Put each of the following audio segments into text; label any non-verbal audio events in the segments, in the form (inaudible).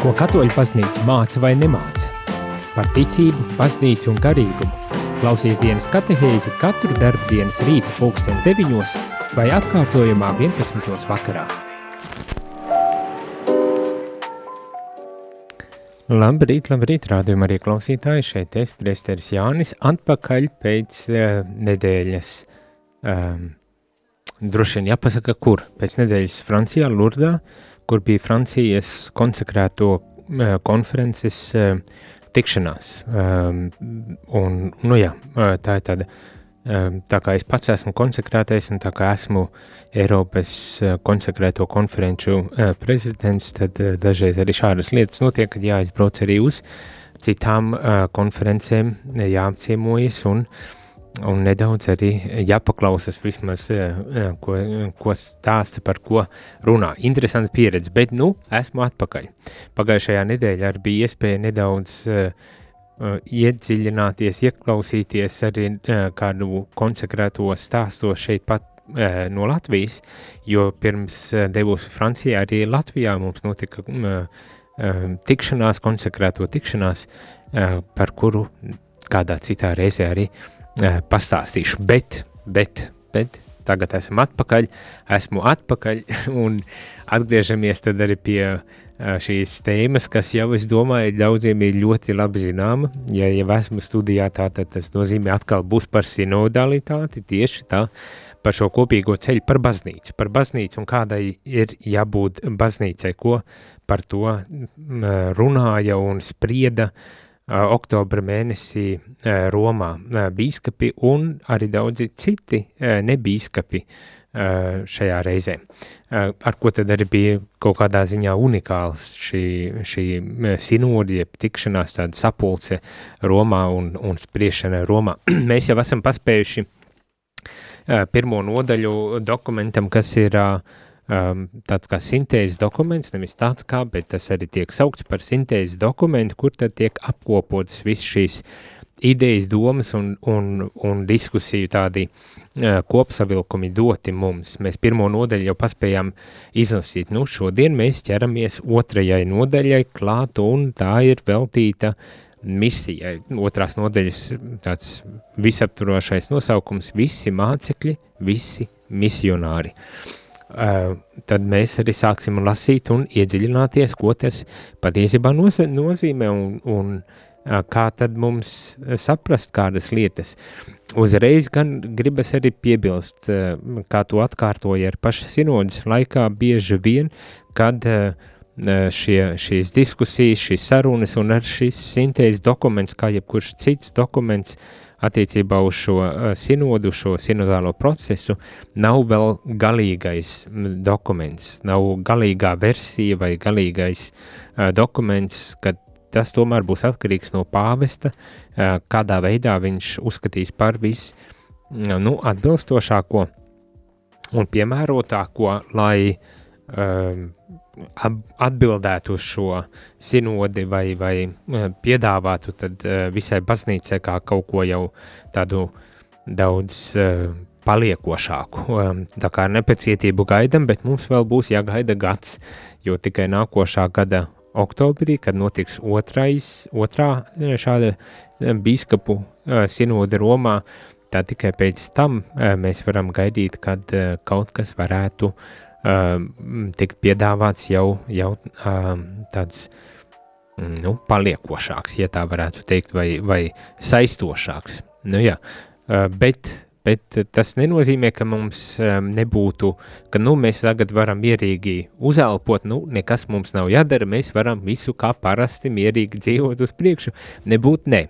Ko katoļu baznīca māca vai nemāca? Par ticību, baznīcu un garīgumu. Klausies dienas katehēzi katru darbdienas rītu pulksten 9 vai atkārtojumā 11. vakarā. Labrīt, labrīt, rādījumā arī klausītāji, šeit es, priesteris Jānis, atpakaļ pēc uh, nedēļas, um, droši vien jāpasaka, kur, pēc nedēļas Francijā, Lurdā, kur bija Francijas konsekrēto uh, konferences uh, tikšanās. Um, un, nu jā, tā ir tāda, um, tā kā es pats esmu konsekrētais un tā kā esmu Eiropas konsekrēto konferenču prezidents, tad dažreiz arī šādas lietas notiek, kad jāizbrauc arī uz citām konferencēm, jāapciemojas un uh, un nedaudz arī jāpaklausas vismaz, ko, ko stāsta, par ko runā. Interesanta pieredze, bet nu esmu atpakaļ. Pagājušajā nedēļā arī bija iespēja nedaudz uh, iedziļināties, ieklausīties arī uh, kādu konsekrēto stāsto šeit pat uh, no Latvijas, jo pirms devos Francijā arī Latvijā mums notika uh, tikšanās, konsekrēto tikšanās, par kuru kādā citā reizē arī uh, pastāstīšu. Bet, bet, bet tagad esam atpakaļ, esmu atpakaļ (laughs) un atgriežamies tad arī pie šīs tēmas, kas jau, es domāju, daudziem ir ļoti labi zināma. Ja jau esmu studijā, tā, tad tas nozīmē atkal būs par sinodalitāti, tieši tā, par šo kopīgo ceļu, par baznīcu, par baznīcu un kādai ir jābūt baznīcai, ko par to runāja un sprieda uh, oktobra mēnesī Romā bīskapi un arī daudzi citi nebīskapi šajā reizē. Ar ko tad arī bija kaut kādā ziņā unikāls šī, šī sinodie tikšanās tāda sapulce Romā un, un spriešana Romā. (clears throat) Mēs jau esam paspējuši pirmo nodaļu dokumentam, kas ir uh, um, tāds kā sintēzes dokuments, nevis tāds kā, bet tas arī tiek saukts par sintēzes dokumentu, kur tad tiek apkopotas visas šīs idejas, domas un, un, un diskusiju tādi uh, kopsavilkumi doti mums. Mēs pirmo nodaļu jau paspējām izlasīt, nu šodien mēs ķeramies otrajai nodaļai klāt un tā ir veltīta misijai. Otrās nodaļas tāds visapturošais nosaukums – visi mācekļi, visi misionāri. Uh, tad mēs arī sāksim lasīt un iedziļināties, ko tas patiesībā nozīmē un, un uh, kā tad mums saprast kādas lietas. Uzreiz gan gribas arī piebilst, uh, kā to atkārtoja ar paša sinodas laikā bieži vien, kad šie, šīs diskusijas, šīs sarunas un ar šis sintēzes dokuments, kā jebkurš cits dokuments, uh, attiecībā uz šo uh, sinodu, šo sinodālo procesu, nav vēl galīgais dokuments, nav galīgā versija vai galīgais uh, dokuments, kad tas tomēr būs atkarīgs no pāvesta, uh, kādā veidā viņš uzskatīs par vis, nu, atbilstošāko un piemērotāko, lai um, atbildētu uz šo sinodi vai, vai piedāvātu eh, visai baznīcai kā kaut ko jau tādu daudz eh, paliekošāku. Tā kā ar nepacietību gaidam, bet mums vēl būs jāgaida gads, jo tikai nākošā gada oktobrī, kad notiks otrais, otrā šāda bīskapu sinode Romā, tā tikai pēc tam mēs varam gaidīt, kad kaut kas varētu uh, tikt piedāvāts jau, jau tāds mm, nu, paliekošāks, ja tā varētu teikt, vai, vai saistošāks. Nu, jā, bet, bet tas nenozīmē, ka mums um, nebūtu, ka nu, mēs tagad varam mierīgi uzelpot, nu, nekas mums nav jādara, mēs varam visu kā parasti mierīgi dzīvot uz priekšu. Nebūt ne.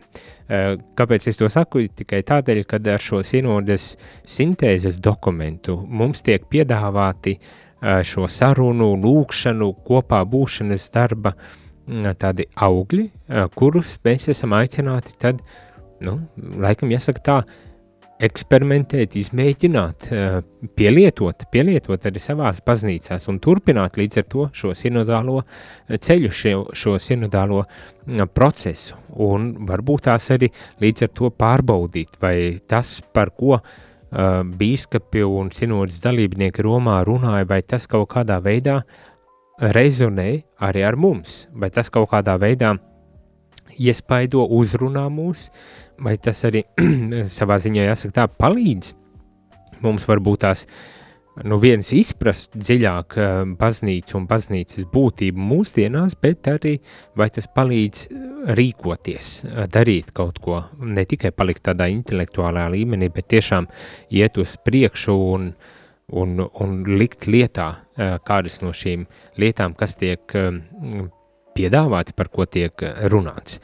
Kāpēc es to saku? Tikai tādēļ, ka ar šo sinodes sintēzes dokumentu mums tiek piedāvāti uh, šo sarunu, lūkšanu, kopā būšanas darba tādi augļi, kurus mēs esam aicināti tad, nu, laikam jāsaka tā, eksperimentēt, izmēģināt, pielietot, pielietot arī savās baznīcās un turpināt līdz ar to šo sinodālo ceļu, šo, šo sinodālo procesu. Un varbūt tās arī līdz ar to pārbaudīt, vai tas, par ko uh, bīskapi un sinodas dalībnieki Romā runāja, vai tas kaut kādā veidā rezonē arī ar mums, vai tas kaut kādā veidā iespaido, uzrunā mūs, vai tas arī (clears throat) savā ziņā jāsaka tā palīdz mums varbūt tās nu viens izprast dziļāk uh, baznīcu un baznīcas būtību mūsdienās, bet arī vai tas palīdz rīkoties, uh, darīt kaut ko, ne tikai palikt tādā intelektuālā līmenī, bet tiešām iet uz priekšu un, un, un likt lietā kādas no šīm lietām, kas tiek piedāvāts, par ko tiek runāts.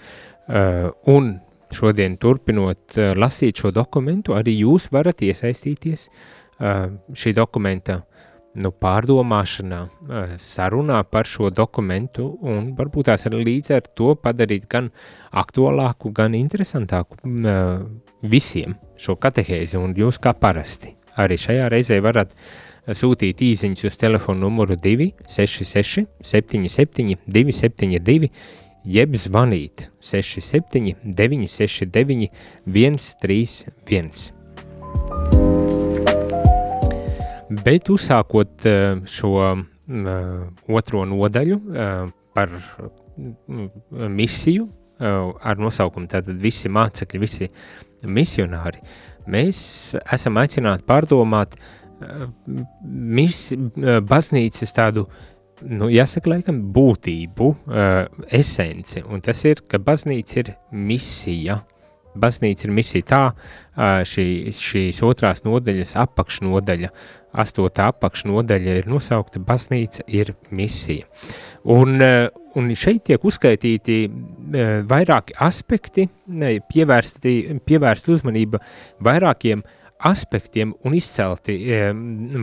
Un šodien turpinot lasīt šo dokumentu, arī jūs varat iesaistīties uh, šī dokumenta nu, pārdomāšanā, sarunā par šo dokumentu un varbūt tās arī līdz ar to padarīt gan aktuālāku, gan interesantāku visiem šo katehēzi un jūs kā parasti. Arī šajā reizē varat sūtīt īziņus uz telefonu numuru 266 77 272 jeb zvanīt 67 969 131. Bet uzsākot eh, šo eh, otro nodaļu eh, par misiju ar nosaukumu tātad visi mācekļi, visi misionāri, mēs esam aicināti pārdomāt mis, baznīcas tādu, nu, jāsaka, laikam, būtību, esenci, un tas ir, ka baznīca ir misija, baznīca ir misija. Tā, šī, šīs otrās nodaļas apakšnodaļa, astotā apakšnodaļa ir nosaukta baznīca ir misija. Un, un šeit tiek uzskaitīti vairāki aspekti, pievērsti, pievērst uzmanība vairākiem aspektiem un izcelti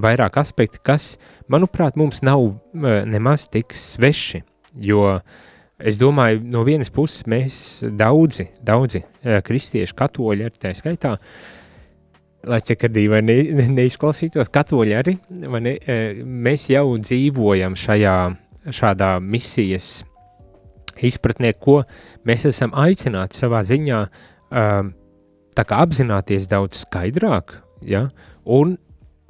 vairāk aspekti, kas, manuprāt, mums nav nemaz tik sveši, jo uh, Es domāju, no vienas puses mēs daudzi, daudzi eh, kristieši, katoļi arī tā skaitā, lai cik arī vai ne, neizklausītos, katoļi arī, ne, mēs jau dzīvojam šajā, šādā misijas izpratnē, ko mēs esam aicināti savā ziņā um, tā kā apzināties daudz skaidrāk, ja, un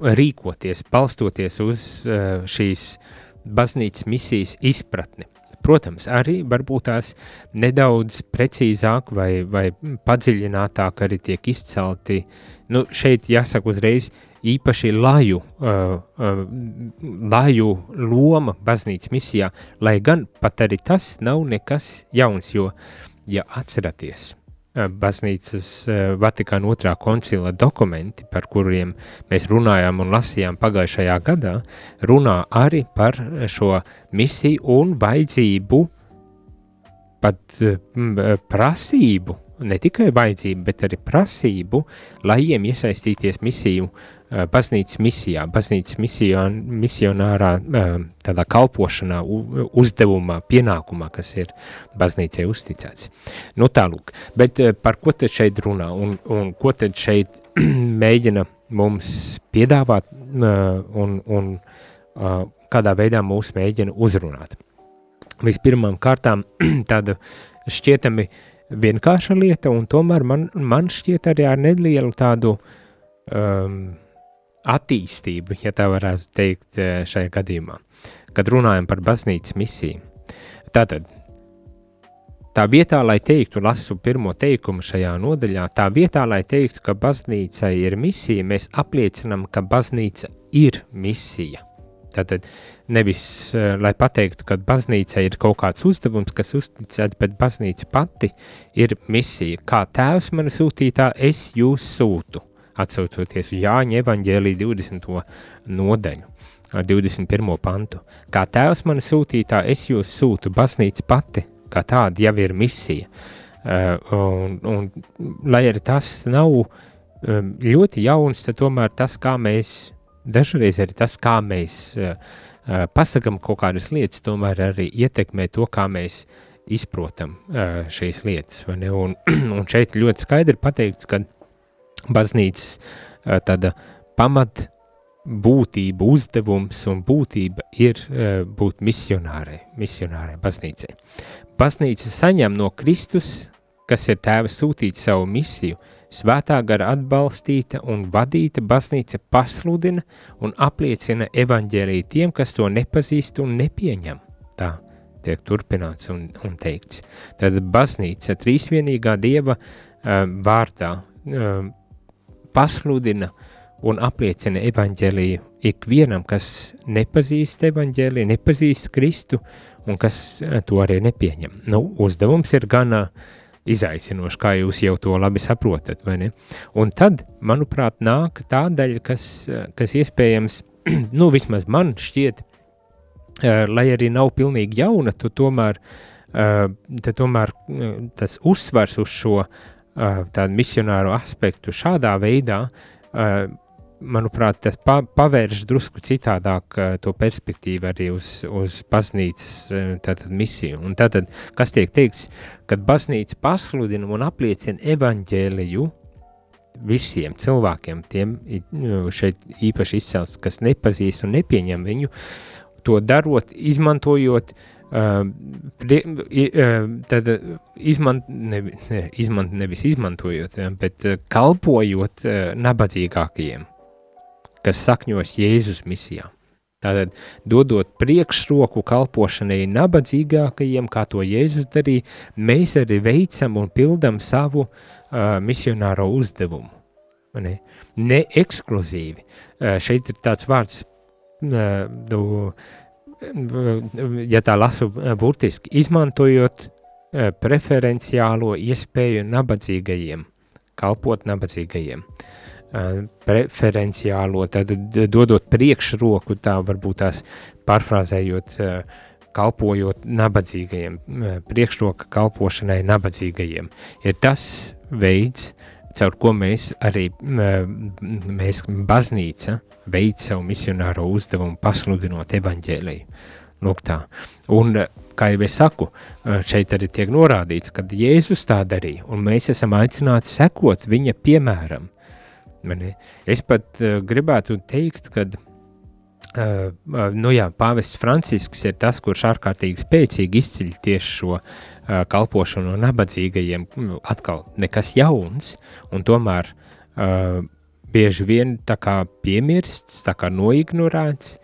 rīkoties, balstoties uz uh, šīs baznīcas misijas izpratni. Protams, arī varbūt tās nedaudz precīzāk vai, vai padziļinātāk arī tiek izcelti, nu šeit jāsaka uzreiz, īpaši laju, uh, uh, laju loma baznīcas misijā, lai gan pat arī tas nav nekas jauns, jo, ja atceraties, Eh, baznīcas eh, Vatikāna otrā koncila dokumenti, par kuriem mēs runājām un lasījām pagājušajā gadā, runā arī par šo misiju un vajadzību, pat prasību, ne tikai vajadzību, bet arī prasību, lai iem iesaistīties misiju uh, Eh, baznīcas misijā, baznīcas mision, misionārā eh, tādā kalpošanā, uzdevumā, pienākumā, kas ir baznīcai uzticēts. Nu tālūk, bet eh, par ko tad šeit runā un, un ko tad šeit (clears throat) mēģina mums piedāvāt un, un kādā veidā mūs mēģina uzrunāt. Vispirmām kārtām (clears throat) tāda šķietami vienkārša lieta un tomēr man, man šķiet arī ar nelielu tādu um, attīstību, ja tā varētu teikt eh, šajā gadījumā, kad runājam par baznīcas misiju. Tātad, tā vietā, lai teiktu, lasu pirmo teikumu šajā nodaļā, tā vietā, lai teiktu, ka baznīcai ir misija, mēs apliecinam, ka baznīca ir misija. Tātad nevis, eh, lai pateiktu, ka baznīca ir kaut kāds uzdevums, kas uzticēts, bet baznīca pati ir misija. Kā tēvs man sūtītā, es jūs sūtu atsaucoties uz Jāņa evaņģēlī 20. nodeļu. 21. pantu. Kā tēvs man sūtītā, es jūs sūtu, baznīca pati, kā tāda jau ir misija. Uh, un, un, lai arī tas nav um, ļoti jauns, tad tomēr tas, kā mēs, dažreiz arī tas, kā mēs uh, pasakam kaut kādas lietas, tomēr arī ietekmē to, kā mēs izprotam uh, šīs lietas. Un, (clears throat) un šeit ļoti skaidri pateikts, ka baznīcas tāda pamat būtība, uzdevums un būtība ir būt misionārai, misionārai baznīcai. Baznīca saņem no Kristus, kas ir tēva sūtīt savu misiju, svētā gara atbalstīta un vadīta baznīca pasludina un apliecina evaņģēlī tiem, kas to nepazīst un nepieņem. Tā tiek turpināts un, un teikts. Tad baznīca trīsvienīgā dieva uh, vārdā uh, pasludina un apliecina evaņģēliju ikvienam, kas nepazīst evaņģēliju, nepazīst Kristu un kas to arī nepieņem. Nu, uzdevums ir gana izaicinošs, kā jūs jau to labi saprotat? Un tad, manuprāt, nāk tā daļa, kas, kas iespējams, (clears throat) nu, vismaz man šķiet, uh, lai arī nav pilnīgi jauna, tu tomēr, uh, tomēr uh, tas uzsvars uz šo tādu misionāru aspektu šādā veidā, manuprāt, tas pa, pavērš drusku citādāk uh, to perspektīvu arī uz, uz baznīcas uh, tātad, misiju. Un tātad, kas tiek teikts, kad baznīca pasludina un apliecina evaņģēliju visiem cilvēkiem, tiem šeit īpaši izcelts, kas nepazīst un nepieņem viņu, to darot, izmantojot uh, prie, uh, tad izmant, nevi, ne, izmant, nevis izmantojot, bet uh, kalpojot uh, nabadzīgākajiem kas sakņos Jēzus misijā. Tātad, dodot priekšroku kalpošanai nabadzīgākajiem, kā to Jēzus darīja, mēs arī veicam un pildam savu uh, misionāro uzdevumu. Ne, ne ekskluzīvi. Uh, šeit ir tāds vārds, uh, du, ja tā lasu burtiski, izmantojot uh, preferenciālo iespēju nabadzīgajiem, kalpot nabadzīgajiem. Uh, preferenciālo, tad dodot priekšroku, tā varbūt tās pārfrāzējot, kalpojot nabadzīgajiem, priekšroka kalpošanai nabadzīgajiem. Ir tas veids, caur ko mēs arī, mēs baznīca veic savu misionāro uzdevumu pasludinot evaņģēliju. Lūk tā. Un, kā jau es saku, šeit arī tiek norādīts, ka Jēzus tā darīja, un mēs esam aicināti sekot viņa piemēram. Es pat uh, gribētu teikt, ka uh, nu jā, pāvests Francisks ir tas, kurš ārkārtīgi spēcīgi izceļ tieši šo uh, kalpošanu nabadzīgajiem. Nu, atkal nekas jauns, un tomēr uh, bieži vien tā kā piemirsts, tā kā noignorēts.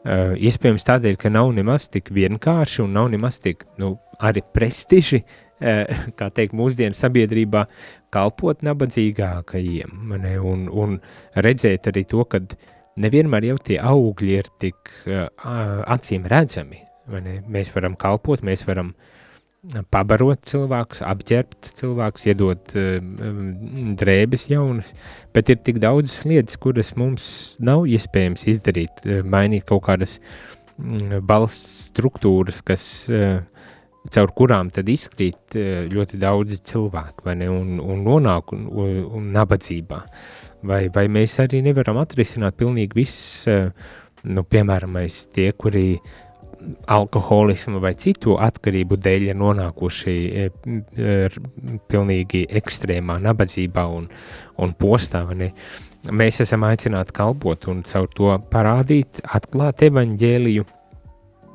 Uh, iespējams tādēļ, ka nav nemaz tik vienkārši un nav nemaz tik nu, arī prestiži uh, Eh, kā teikt, mūsdienu sabiedrībā kalpot nabadzīgākajiem, ne, un, un redzēt arī to, ka nevienmēr jau tie augļi ir tik uh, acīm redzami. Mēs varam kalpot, mēs varam pabarot cilvēkus, apģērbt cilvēkus, iedot uh, drēbes jaunas, bet ir tik daudz lietas, kuras mums nav iespējams izdarīt, mainīt kaut kādas mm, balsts struktūras, kas uh, caur kurām tad izkrīt eh, ļoti daudzi cilvēki, vai ne, un, un nonāk un, un, un nabadzībā. Vai, vai mēs arī nevaram atrisināt pilnīgi viss, eh, nu, piemēram, tie, kuri alkoholismu vai citu atkarību dēļ ir nonākuši eh, pilnīgi ekstrēmā nabadzībā un, un postā, vai ne, mēs esam aicināti kalpot un caur to parādīt, atklāt evaņģēliju,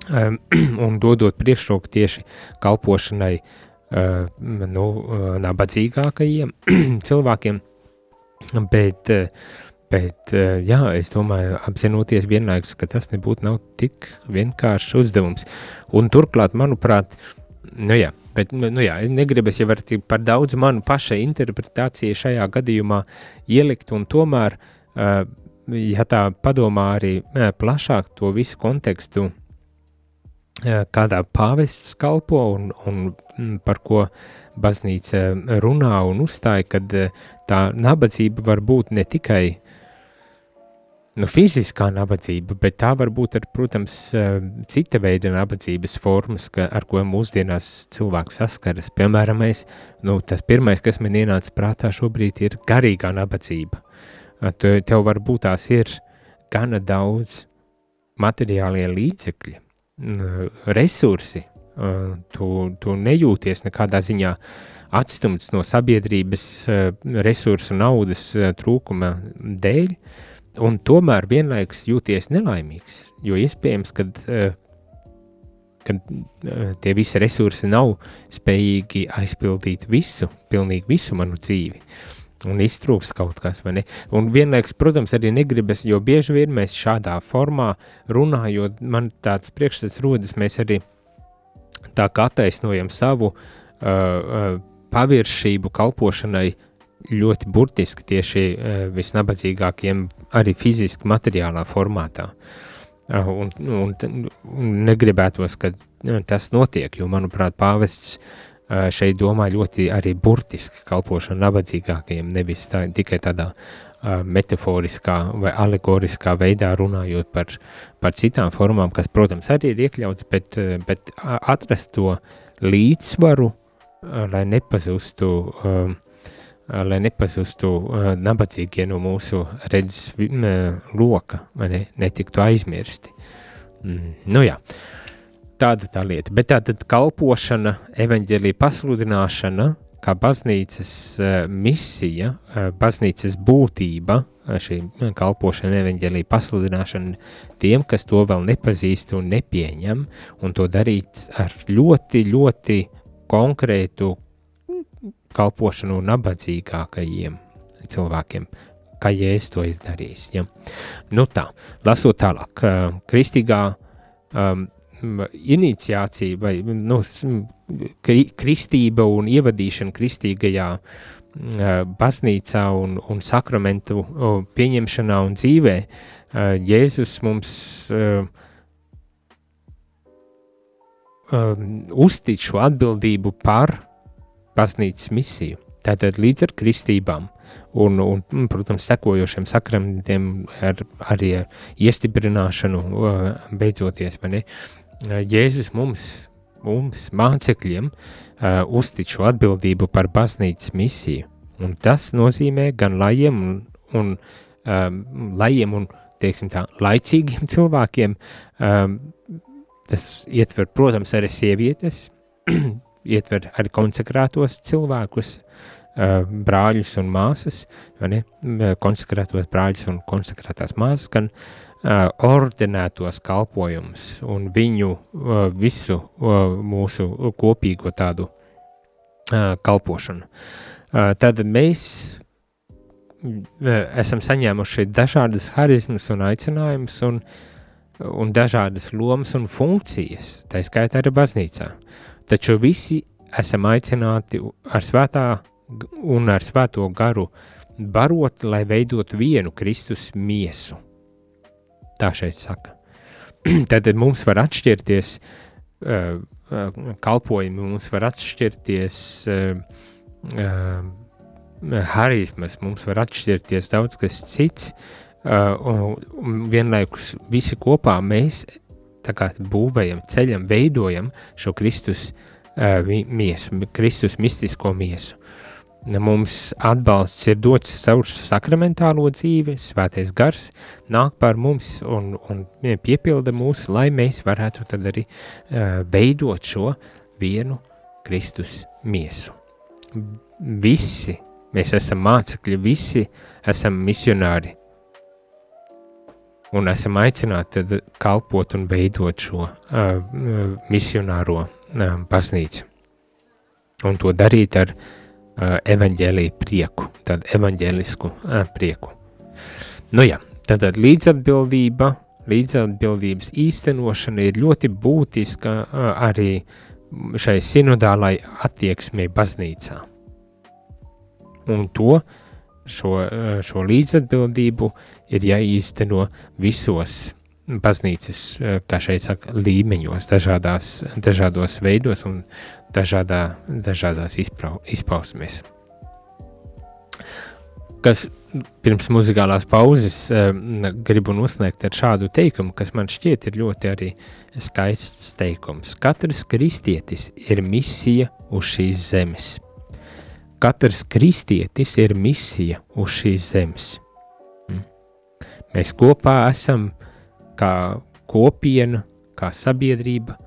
(clears throat) un dodot priekšroku tieši kalpošanai nu, uh, nabadzīgākajiem (clears throat) cilvēkiem, bet, uh, bet uh, jā, es domāju, apzinoties vienlaikus, ka tas nebūtu nav tik vienkāršs uzdevums, un turklāt, manuprāt, nu jā, bet, nu, nu jā, es negribu es jau par daudz manu paša interpretāciju šajā gadījumā ielikt, un tomēr, ja tā padomā arī plašāk to visu kontekstu, kādā pāvests kalpo un, un mm, par ko baznīca runā un uzstāja, kad tā nabadzība var būt ne tikai nu, fiziskā nabadzība, bet tā var būt arī, protams, cita veida nabadzības formas, ka, ar ko mūsdienās cilvēks saskaras. Piemēram, mēs, nu, tas pirmais, kas man ienāca prātā šobrīd, ir garīgā nabadzība. Tev varbūt tās ir gana daudz materiālie līdzekļi, resursi, tu, tu nejūties nekādā ziņā atstumts no sabiedrības resursu naudas trūkuma dēļ, un tomēr vienlaikus jūties nelaimīgs, jo iespējams, kad, kad tie visi resursi nav spējīgi aizpildīt visu, pilnīgi visu manu dzīvi. Un iztrūks kaut kas, vai ne? Un vienlaiks, protams, arī negribas, jo bieži vien mēs šādā formā runājot, man tāds priekšstats rodas, mēs arī tā kā attaisnojam savu uh, uh, paviršību kalpošanai ļoti burtiski tieši uh, visnabadzīgākiem, arī fiziski materiālā formātā. Uh, un, un, un negribētos, ka tas notiek, jo, manuprāt, pāvests uh, šeit domā ļoti arī burtiski kalpošanu nabadzīgākajiem, nevis tā, tikai tādā uh, metaforiskā vai alegoriskā veidā runājot par, par citām formām, kas, protams, arī ir iekļauts, bet, eh, bet atrast to līdzsvaru, lai nepazustu, lai nepazustu nabadzīgie no mūsu redzes uh, loka, vai ne, netiktu aizmirsti. Mm, nu jā. Tāda tā lieta. Bet tā tad kalpošana, evaņģēlīja pasludināšana, kā baznīcas uh, misija, uh, baznīcas būtība, uh, šī kalpošana, evaņģēlīja pasludināšana tiem, kas to vēl nepazīst un nepieņem, un to darīt ar ļoti, ļoti konkrētu kalpošanu nabadzīgākajiem cilvēkiem, kā Jēzus to ir darījis. Ja? Nu tā, lasot tālāk, kristīgā um, iniciācija vai nu, kristība un ievadīšana kristīgajā baznīcā un, un sakramentu pieņemšanā un dzīvē, Jēzus mums uztic šo atbildību par baznīcas misiju. Tātad līdz ar kristībām un, un protams, sekojošiem sakramentiem ar, arī ar iestiprināšanu beidzoties? Jēzus mums, mums mācekļiem, uh, uztic šo atbildību par baznīcas misiju. Un tas nozīmē gan lajiem un, un um, lajiem un, teiksim tā, laicīgiem (laughs) cilvēkiem. Um, tas ietver, protams, arī sievietes, (clears throat) ietver arī konsekrētos cilvēkus, uh, brāļus un māsas, vai ne, konsekrētos brāļus un konsekrētās māsas, gan uh, ordinētos kalpojumus un viņu visu mūsu kopīgo tādu kalpošanu. Tad mēs esam saņēmuši dažādas harizmas un aicinājumus un, un dažādas lomas un funkcijas, tā skaitā arī baznīcā. Taču visi esam aicināti ar svētā un ar svēto garu barot, lai veidotu vienu Kristus miesu. Tā šeit saka. (clears throat) Tad mums var atšķirties uh, kalpojumi, mums var atšķirties uh, uh, harizmas, mums var atšķirties daudz kas cits, uh, un, vienlaikus visi kopā mēs kā būvējam, ceļam, veidojam šo Kristus uh, miesu, Kristus mistisko miesu. Mums atbalsts ir dots caur sakramentālo dzīvi, svētais gars nāk par mums un, un piepilda mūs, lai mēs varētu tad arī uh, veidot šo vienu Kristus miesu. Visi mēs esam mācekļi, visi esam misionāri un esam aicināti tad kalpot un veidot šo uh, misionāro uh, baznīcu. Un to darīt ar uh, evaņģēlīju prieku, tādu evaņģēlisku prieku. Nu jā, tātad līdzatbildība, līdzatbildības īstenošana ir ļoti būtiska arī šai sinodālai attieksmei baznīcā. Un to, šo, šo līdzatbildību ir jāīsteno visos baznīcas, kā šeit saka, līmeņos, dažādās, dažādos veidos un dažādā, dažādās izprau, izpausmēs. Kas pirms muzikālās pauzes uh, gribu noslēgt ar šādu teikumu, kas man šķiet ir ļoti arī skaists teikums. Katrs kristietis ir misija uz šīs zemes. Katrs kristietis ir misija uz šīs zemes. Mm. Mēs kopā esam kā kopiena, kā sabiedrība,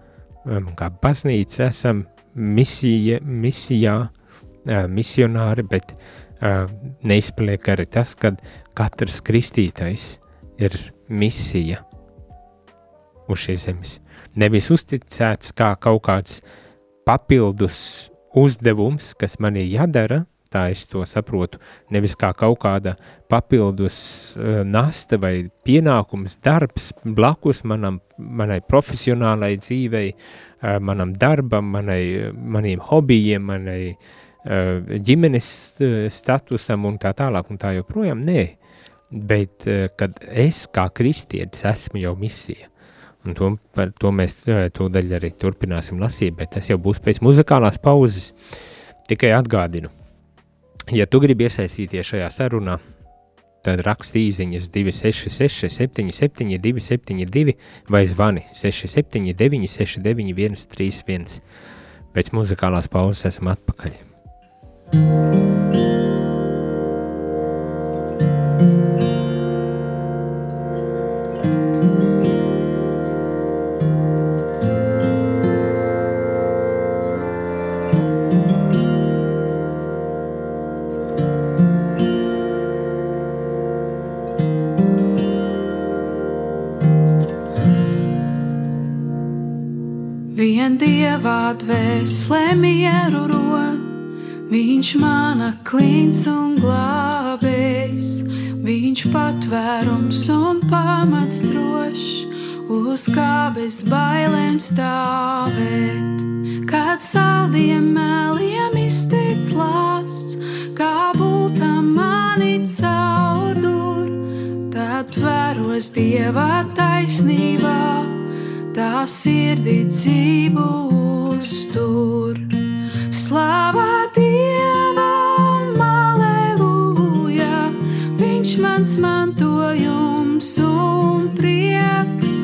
um, kā baznīca esam misija, misijā, misionāri, bet neizpaliek arī tas, ka katrs kristītais ir misija uz šīs zemes. Nevis uzticēts kā kaut kāds papildus uzdevums, kas man ir jādara, tā es to saprotu, nevis kā kaut kāda papildus uh, nasta vai pienākums darbs blakus manam, manai profesionālai dzīvei, uh, manam darbam, manai, maniem hobijiem, manai uh, ģimenes statusam un tā tālāk un tā joprojām, nē, bet kad es kā kristietis esmu jau misija, Un to, par to mēs tūdaļ arī turpināsim lasīt, bet tas jau būs pēc muzikālās pauzes. Tikai atgādinu, ja tu gribi iesaistīties šajā sarunā, tad raksti īsiņas 266, 77, 272 vai zvani 679, 691, 31. Pēc muzikālās pauzes esam atpakaļ. thank you dvēselē mieru rod, viņš mana klīns un glābējs, viņš patvērums un pamats drošs, uz kā bez bailēm stāvēt. Kad saldiem mēliem izteikts lāsts, kā bultam mani caudur, tad tvēros dieva taisnībā, tā sirdī dzīvot uztur. Slāvā Dievam, aleluja, viņš mans mantojums un prieks,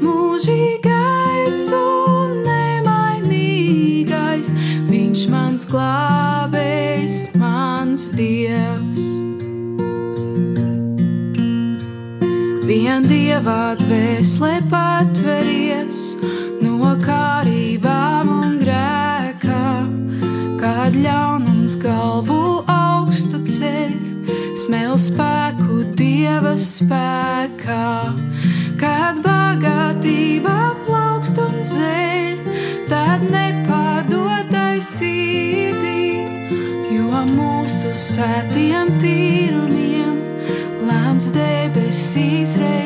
mūžīgais un nemainīgais, viņš mans glābējs, mans Dievs. Vien dievā dvēsele patveries no kārībām un grēkā, kad ļaunums galvu augstu ceļ, smēl spēku dieva spēkā, kad bagātība plaukst un zeļ, tad nepārdotai sirdī, jo mūsu sētiem tīrumiem lēms debesīs reiz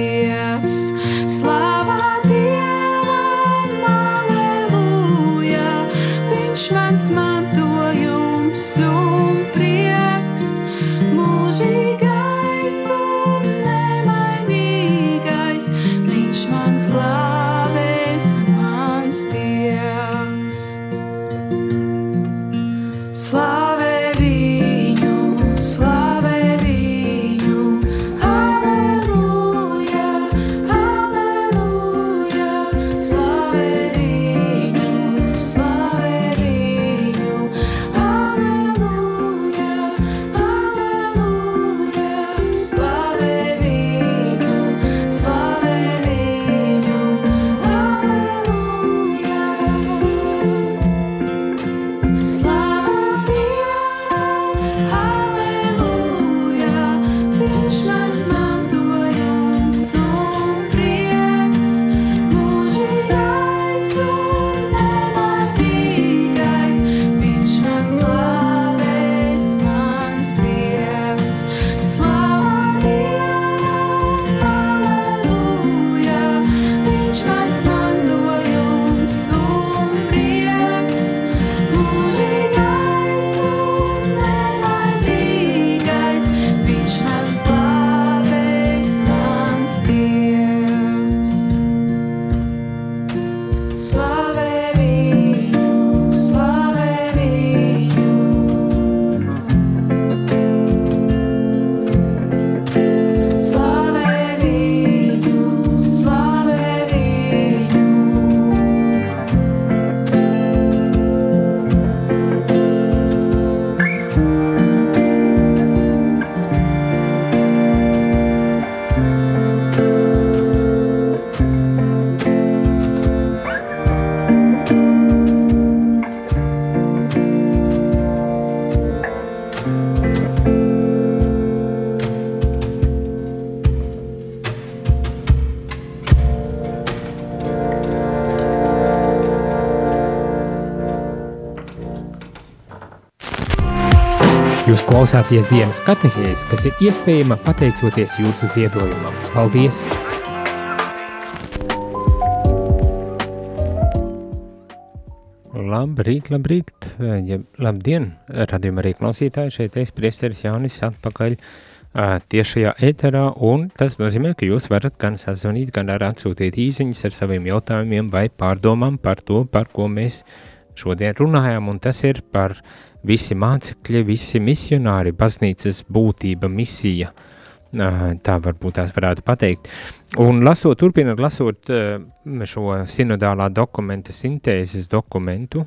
klausāties dienas katehēs, kas ir iespējama pateicoties jūsu ziedojumam. Paldies! Labrīt, labrīt, ja, labdien, radījuma arī klausītāji, šeit es priesteris Jānis atpakaļ tiešajā ēterā, un tas nozīmē, ka jūs varat gan sazvanīt, gan arī atsūtīt īziņas ar saviem jautājumiem vai pārdomām par to, par ko mēs šodien runājam, un tas ir par uh, visi mācekļi, visi misionāri, baznīcas būtība, misija, tā varbūt tās varētu pateikt. Un lasot, turpinot lasot šo sinodālā dokumenta sintēzes dokumentu,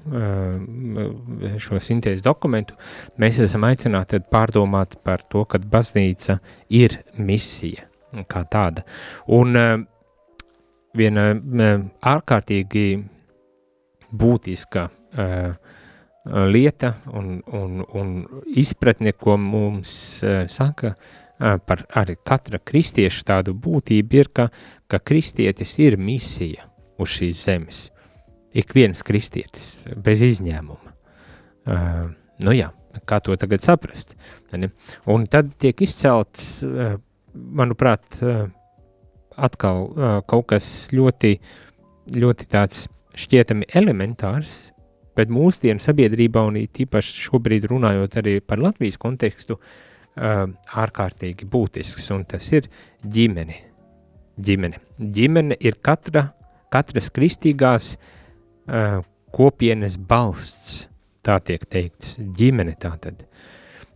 šo sintēzes dokumentu, mēs esam aicināti pārdomāt par to, ka baznīca ir misija kā tāda. Un viena ārkārtīgi būtiska uh, lieta un, un, un izpratne, ko mums uh, saka uh, par arī katra kristieša tādu būtību, ir, ka, ka kristietis ir misija uz šīs zemes. Ik viens kristietis, bez izņēmuma. Uh, nu jā, kā to tagad saprast? Un tad tiek izcelts, manuprāt, atkal kaut kas ļoti, ļoti tāds šķietami elementārs, bet mūsdienu sabiedrībā un tīpaši šobrīd runājot arī par Latvijas kontekstu, uh, ārkārtīgi būtisks, un tas ir ģimene. Ģimene, ģimene ir katra, katras kristīgās uh, kopienas balsts, tā tiek teikts, ģimene tātad.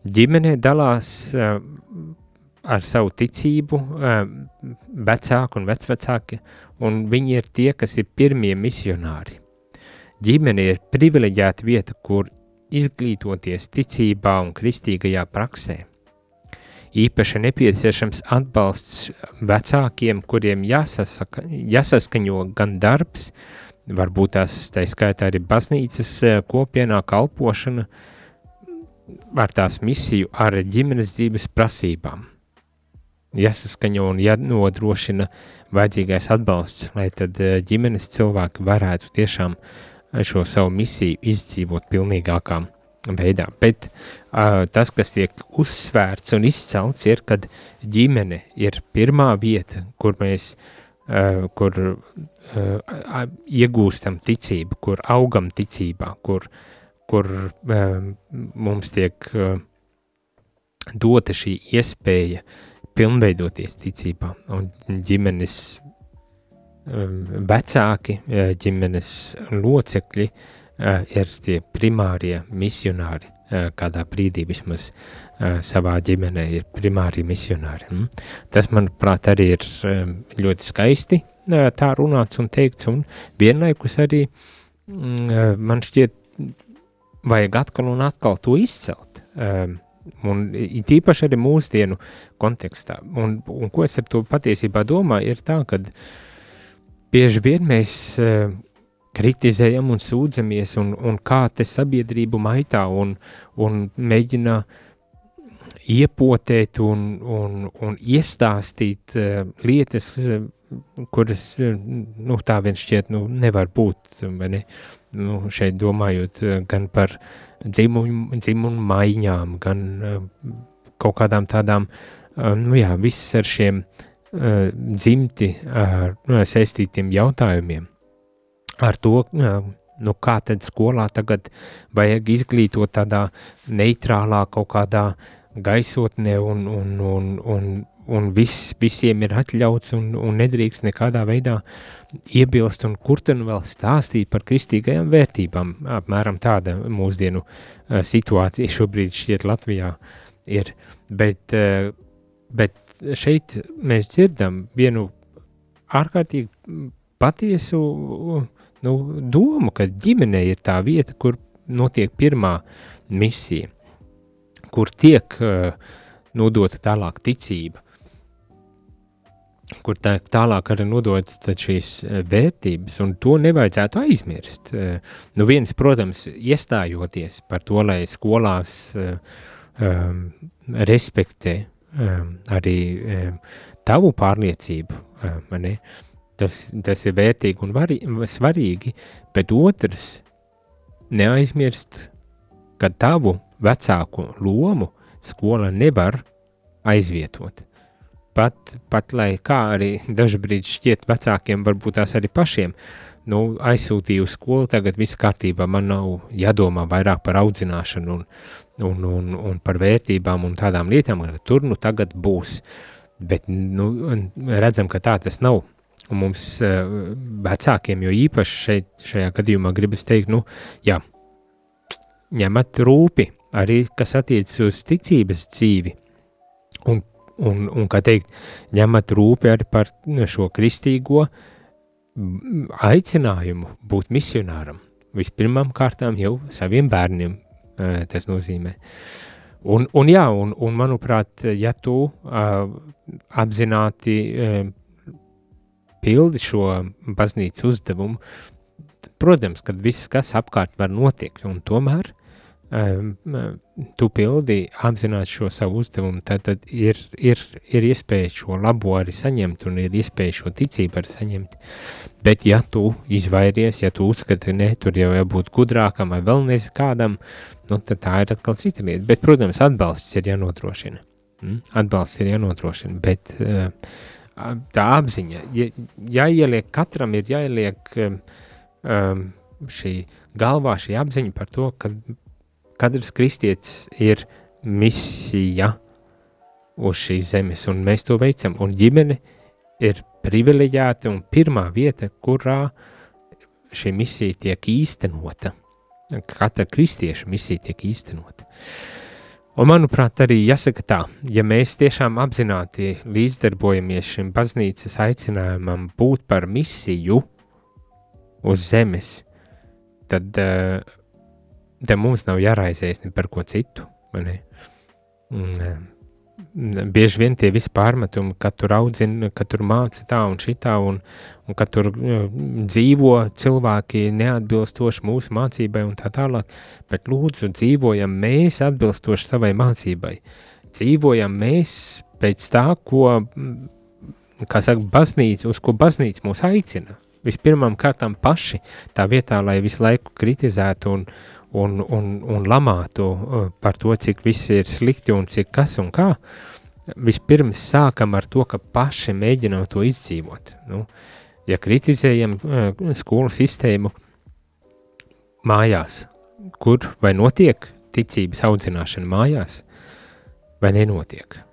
Ģimene dalās uh, ar savu ticību vecāki un vecvecāki, un viņi ir tie, kas ir pirmie misionāri Ģimene ir privileģēta vieta, kur izglītoties ticībā un kristīgajā praksē. Īpaši nepieciešams atbalsts vecākiem, kuriem jāsasaka, jāsaskaņo gan darbs, varbūt tās tā skaitā arī baznīcas eh, kopienā kalpošana, ar tās misiju ar ģimenes dzīves prasībām. Jāsaskaņo un jānodrošina vajadzīgais atbalsts, lai tad eh, ģimenes cilvēki varētu tiešām uh, šo savu misiju izdzīvot pilnīgākā veidā. Bet uh, tas, kas tiek uzsvērts un izcelts, ir, kad ģimene ir pirmā vieta, kur mēs uh, kur, uh, iegūstam ticību, kur augam ticībā, kur, kur uh, mums tiek uh, dota šī iespēja pilnveidoties ticībā un ģimenes vecāki, uh, ģimenes locekļi uh, ir tie primārie misionāri, uh, kādā brīdī vismaz savā ģimenē ir primāri misionāri. Mm. Tas, manuprāt, arī ir ļoti skaisti tā runāts un teikts, un vienlaikus arī mm, man šķiet vajag atkal un atkal to izcelt. Un tīpaši arī mūsdienu kontekstā. Un, un ko es ar to patiesībā domāju, ir tā, ka uh, bieži vien mēs uh, kritizējam un sūdzamies, un, un kā te sabiedrību maitā un, un mēģina iepotēt un, un, un iestāstīt uh, lietas, uh, kuras, uh, nu, tā vien šķiet, nu, nevar būt, ne? nu, šeit domājot uh, gan par dzimumu, dzimumu maiņām, gan uh, kaut kādām tādām, uh, nu jā, viss ar šiem uh, dzimti ar uh, saistītiem jautājumiem. Ar to, uh, nu kā tad skolā tagad vajag izglītot tādā neitrālā kaut kādā gaisotnē un, un, un, un, un viss, visiem ir atļauts un, un nedrīkst nekādā veidā iebilst un kur tad vēl stāstīt par kristīgajām vērtībām. Apmēram tāda mūsdienu uh, situācija šobrīd šķiet Latvijā ir, bet, bet šeit mēs dzirdam vienu ārkārtīgi patiesu nu, domu, ka ģimene ir tā vieta, kur notiek pirmā misija, kur tiek uh, nodota tālāk ticība, kur tā, tālāk arī nodotas šīs vērtības, un to nevajadzētu aizmirst. Uh, nu viens, protams, iestājoties par to, lai skolās uh, um, respektē um, arī um, tavu pārliecību, um, tas, tas ir vērtīgi un vari, svarīgi, bet otrs neaizmirst, ka tavu vecāku lomu skola nevar aizvietot. Pat, pat lai kā arī dažbrīd šķiet vecākiem, varbūt tās arī pašiem, nu, aizsūtīju skolu, tagad viss kārtībā, man nav jādomā vairāk par audzināšanu un, un, un, un par vērtībām un tādām lietām, ka tur nu tagad būs. Bet nu, redzam, ka tā tas nav. Un mums vecākiem, jo īpaši šeit, šajā gadījumā gribas teikt, nu, jā, ņemat rūpi arī, kas attiecas uz ticības dzīvi. Un, un, un kā teikt, ņemat rūpi arī par šo kristīgo aicinājumu būt misionāram. Vispirmām kārtām jau saviem bērniem tas nozīmē. Un, un jā, un, un manuprāt, ja tu uh, apzināti uh, pildi šo baznīcas uzdevumu, protams, ka viss, kas apkārt var notiekt, un tomēr tu pildi apzināti šo savu uzdevumu, tad, tad ir, ir, ir iespēja šo labo arī saņemt un ir iespēja šo ticību arī saņemt. Bet ja tu izvairies, ja tu uzskati, ne, tur jau jābūt gudrākam vai vēl nezinu kādam, nu, tad tā ir atkal cita lieta. Bet, protams, atbalsts ir jānodrošina. Mm? Atbalsts ir jānodrošina, bet uh, tā apziņa, ja, jāieliek, katram ir jāieliek um, šī galvā šī apziņa par to, ka katrs kristietis ir misija uz šīs zemes, un mēs to veicam, un ģimene ir privileģēta un pirmā vieta, kurā šī misija tiek īstenota. Katra kristieša misija tiek īstenota. Un, manuprāt, arī jāsaka tā, ja mēs tiešām apzināti līdzdarbojamies šim baznīcas aicinājumam būt par misiju uz zemes, tad uh, te mums nav jāraizējas ne par ko citu. Bieži vien tie visi pārmetumi, ka tur audzina, ka tur māca tā un šitā, un, un ka tur dzīvo cilvēki neatbilstoši mūsu mācībai un tā tālāk, bet lūdzu dzīvojam mēs atbilstoši savai mācībai. Dzīvojam mēs pēc tā, ko, kā saka, baznīca, uz ko baznīca mūs aicina. Vispirmām kārtām paši tā vietā, lai visu laiku kritizētu un, un, un, un lamātu uh, par to, cik viss ir slikti un cik kas un kā, vispirms sākam ar to, ka paši mēģinām to izdzīvot. Nu, ja kritizējam uh, skolu sistēmu mājās, kur vai notiek ticības audzināšana mājās, vai nenotiek.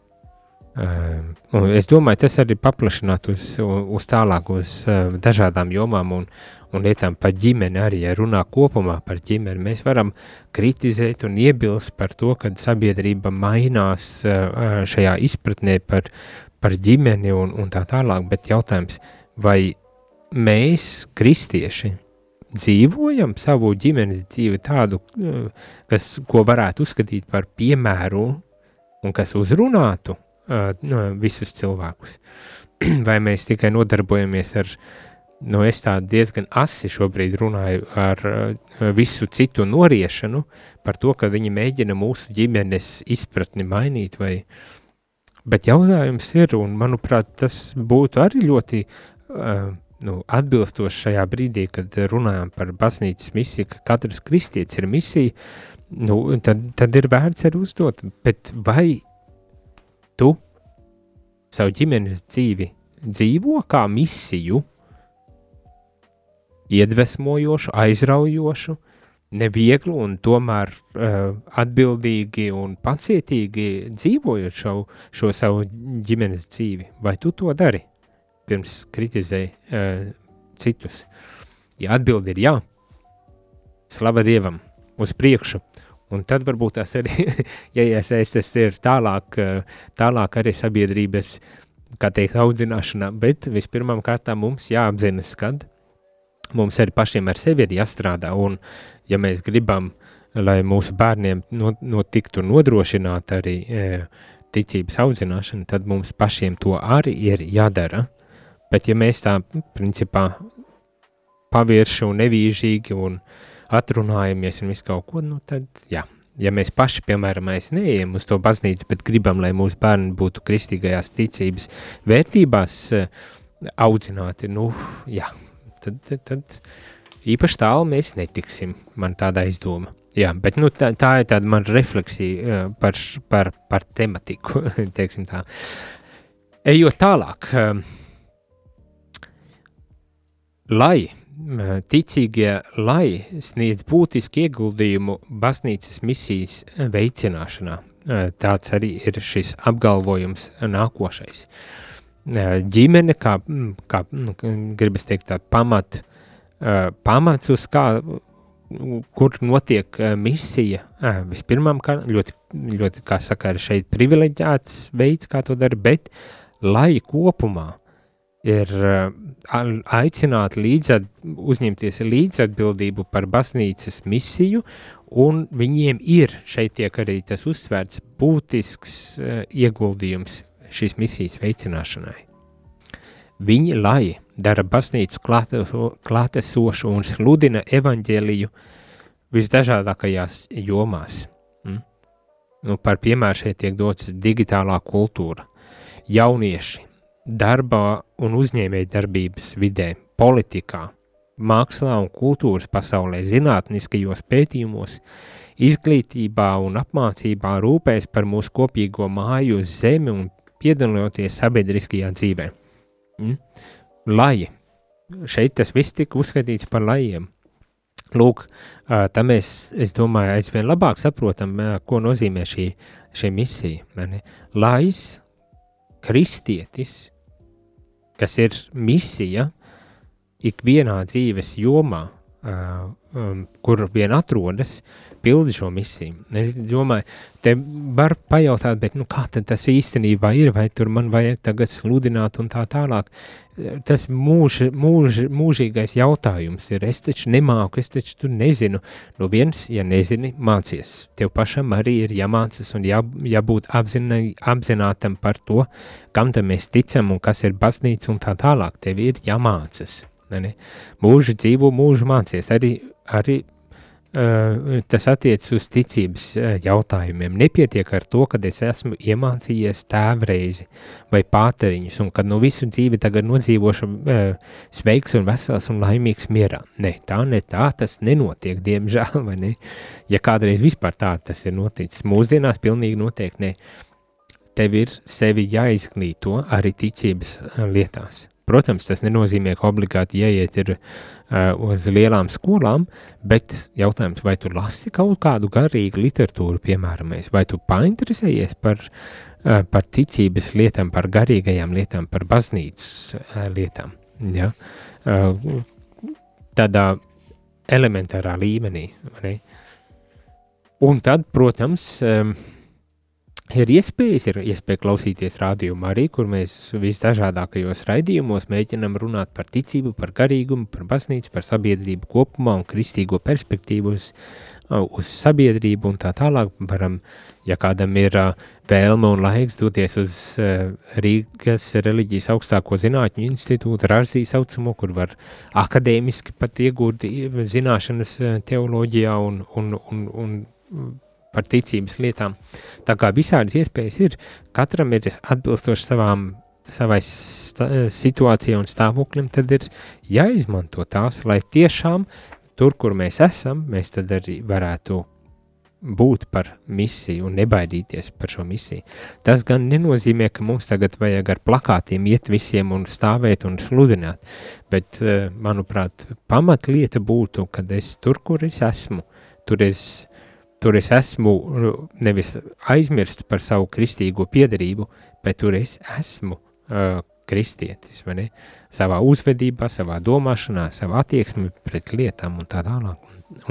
Uh, es domāju, tas arī paplašināt uz, uz tālāk, uz uh, dažādām jomām un, un lietām par ģimeni arī, ja runā kopumā par ģimeni, mēs varam kritizēt un iebilst par to, ka sabiedrība mainās šajā izpratnē par, par ģimeni un, un tā tālāk, bet jautājums, vai mēs, kristieši, dzīvojam savu ģimenes dzīvi tādu, kas, ko varētu uzskatīt par piemēru un kas uzrunātu uh, visus cilvēkus. (clears throat) Vai mēs tikai nodarbojamies ar nu, es tā diezgan asi šobrīd runāju ar visu citu noriešanu par to, ka viņi mēģina mūsu ģimenes izpratni mainīt, vai, bet jautājums ir, un manuprāt, tas būtu arī ļoti uh, nu, atbilstoši šajā brīdī, kad runājam par baznīcas misiju, ka katrs kristietis ir misija, nu, tad, tad ir vērts arī uzdot, bet vai tu savu ģimenes dzīvi dzīvo kā misiju, iedvesmojošu, aizraujošu, nevieglu un tomēr uh, atbildīgi un pacietīgi dzīvojot šo, šo savu ģimenes dzīvi. Vai tu to dari? Pirms kritizēji uh, citus. Ja atbildi ir jā, slava Dievam, uz priekšu, un tad varbūt tas arī, (laughs) ja iesaistas ir tālāk, uh, tālāk arī sabiedrības, kā teikt, audzināšanā, bet vispirmām kārtām mums jāapzinas, kad mums arī pašiem ar sevi ir jāstrādā, un ja mēs gribam, lai mūsu bērniem notiktu no, nodrošināt arī e, ticības audzināšanu, tad mums pašiem to arī ir jādara. Bet ja mēs tā, principā, pavirši un nevīžīgi un atrunājamies un visu kaut ko, nu tad, jā, ja mēs paši, piemēram, mēs neejam uz to baznīcu, bet gribam, lai mūsu bērni būtu kristīgajās ticības vērtībās e, audzināti, nu, jā, tad, tad, tad īpaši tālu mēs netiksim, man tāda izdoma. Jā, bet nu, tā, tā ir tāda mana refleksija par, par, par tematiku, (laughs) tā. Ejot tālāk, lai ticīgie, lai sniedz būtisku ieguldījumu baznīcas misijas veicināšanā, tāds arī ir šis apgalvojums nākošais. Ģimene, kā, kā gribas teikt, tā pamat, pamats uz kā kur notiek misija. Vispirmām, kā, ļoti, ļoti, kā saka, ir šeit privileģēts veids, kā to dara, bet lai kopumā ir uh, aicināt līdzat, uzņemties līdzatbildību par baznīcas misiju, un viņiem ir šeit tiek arī tas uzsvērts būtisks uh, ieguldījums šīs misijas veicināšanai. Viņi, lai dara baznīcu klātesošu un sludina evaņģēliju visdažādākajās jomās. Mm? Nu, par piemēru šeit tiek dots digitālā kultūra, jaunieši, darbā un uzņēmēja darbības vidē, politikā, mākslā un kultūras pasaulē, zinātniskajos pētījumos, izglītībā un apmācībā rūpēs par mūsu kopīgo māju uz zemi un piedaloties sabiedriskajā dzīvē. Mm? laji. Šeit tas viss tika uzskatīts par lajiem. Lūk, tā mēs, es domāju, aizvien labāk saprotam, ko nozīmē šī, šī misija. Lais, kristietis, kas ir misija ikvienā dzīves jomā, um, kur vien atrodas, pildi šo misiju. Es domāju, te var pajautāt, bet nu, kā tas īstenībā ir, vai tur man vajag tagad sludināt un tā tālāk. Tas mūž, mūž, mūžīgais jautājums ir, es taču nemāku, es taču tu nezinu. Nu viens, ja nezini, mācies. Tev pašam arī ir jāmācas un jā, jābūt apzinā, apzinātam par to, kam tam mēs ticam un kas ir baznīca un tā tālāk. Tev ir jāmācas. Ne? Mūžu dzīvo, mūžu mācies. Arī, arī tas attiecas uz ticības uh, jautājumiem. Nepietiek ar to, ka es esmu iemācījies tēvreizi vai pāteriņus, un kad nu visu dzīvi tagad nodzīvošu uh, sveiks un vesels un laimīgs mierā. Ne, tā ne tā tas nenotiek, diemžēl, vai ne? Ja kādreiz vispār tā tas ir noticis, mūsdienās pilnīgi noteikti ne. Tev ir sevi jāizglīto arī ticības lietās. Protams, tas nenozīmē, ka obligāti jāiet ir, uh, uz lielām skolām, bet jautājums, vai tu lasi kaut kādu garīgu literatūru, piemēram, vai tu painteresējies par, uh, par ticības lietām, par garīgajām lietām, par baznīcas uh, lietām. Ja? Uh, tādā elementārā līmenī. Ne? Un tad, protams, um, ir iespējas, ir iespēja klausīties rādījumu arī, kur mēs visdažādākajos raidījumos mēģinam runāt par ticību, par garīgumu, par baznīcu, par sabiedrību kopumā un kristīgo perspektīvu uz, uz sabiedrību un tā tālāk. Varam, ja kādam ir vēlme un laiks doties uz Rīgas reliģijas augstāko zinātņu institūtu, Rāzī saucamo, kur var akadēmiski pat iegūt zināšanas teoloģijā un, un, un, un par ticības lietām. Tā kā visādas iespējas ir, katram ir atbilstoši savām, savai situācijai un stāvoklim, tad ir jāizmanto tās, lai tiešām tur, kur mēs esam, mēs tad arī varētu būt par misiju un nebaidīties par šo misiju. Tas gan nenozīmē, ka mums tagad vajag ar plakātiem iet visiem un stāvēt un sludināt, bet, eh, manuprāt, pamatlieta būtu, kad es tur, kur es esmu, tur es tur es esmu nu, nevis aizmirst par savu kristīgo piedarību, bet tur es esmu uh, kristietis, vai ne? Savā uzvedībā, savā domāšanā, savā attieksmē pret lietām un tā tālāk.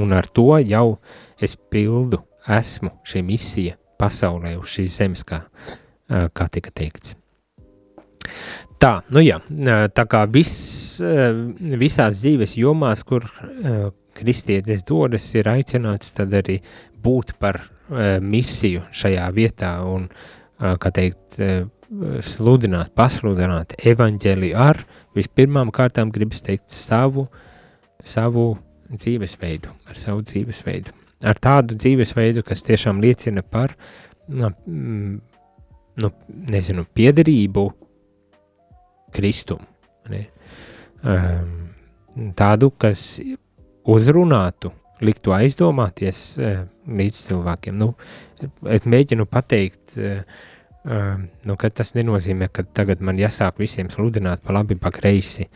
Un ar to jau es pildu, esmu šī misija pasaulē uz šīs zemes, kā, uh, kā tika teikts. Tā, nu jā, tā kā viss, visās dzīves jomās, kur kristietis dodas, ir aicināts tad arī būt par uh, misiju šajā vietā un, uh, kā teikt, uh, sludināt, pasludināt evaņģēliju ar vispirmām kārtām gribas teikt savu, savu dzīvesveidu, ar savu dzīvesveidu. Ar tādu dzīvesveidu, kas tiešām liecina par, nu, nu nezinu, piederību Kristumu. Ne? Um, tādu, kas uzrunātu likt to aizdomāties līdz cilvēkiem. Nu, es mēģinu pateikt, nu, ka tas nenozīmē, ka tagad man jāsāk visiem sludināt pa labi, pa kreisi,